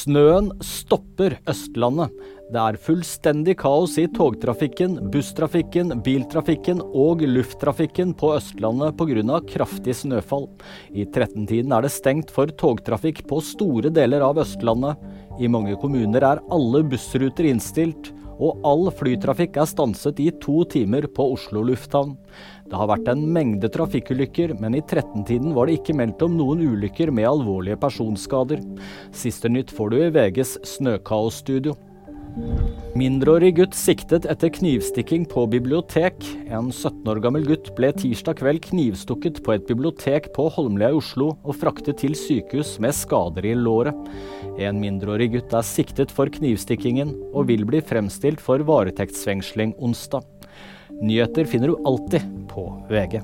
Snøen stopper Østlandet. Det er fullstendig kaos i togtrafikken, busstrafikken, biltrafikken og lufttrafikken på Østlandet pga. kraftig snøfall. I 13-tiden er det stengt for togtrafikk på store deler av Østlandet. I mange kommuner er alle bussruter innstilt, og all flytrafikk er stanset i to timer på Oslo lufthavn. Det har vært en mengde trafikkulykker, men i 13-tiden var det ikke meldt om noen ulykker med alvorlige personskader. Siste nytt får du i VGs Snøkaosstudio. Mindreårig gutt siktet etter knivstikking på bibliotek. En 17 år gammel gutt ble tirsdag kveld knivstukket på et bibliotek på Holmlia i Oslo og fraktet til sykehus med skader i låret. En mindreårig gutt er siktet for knivstikkingen og vil bli fremstilt for varetektsfengsling onsdag. Nyheter finner du alltid på VG.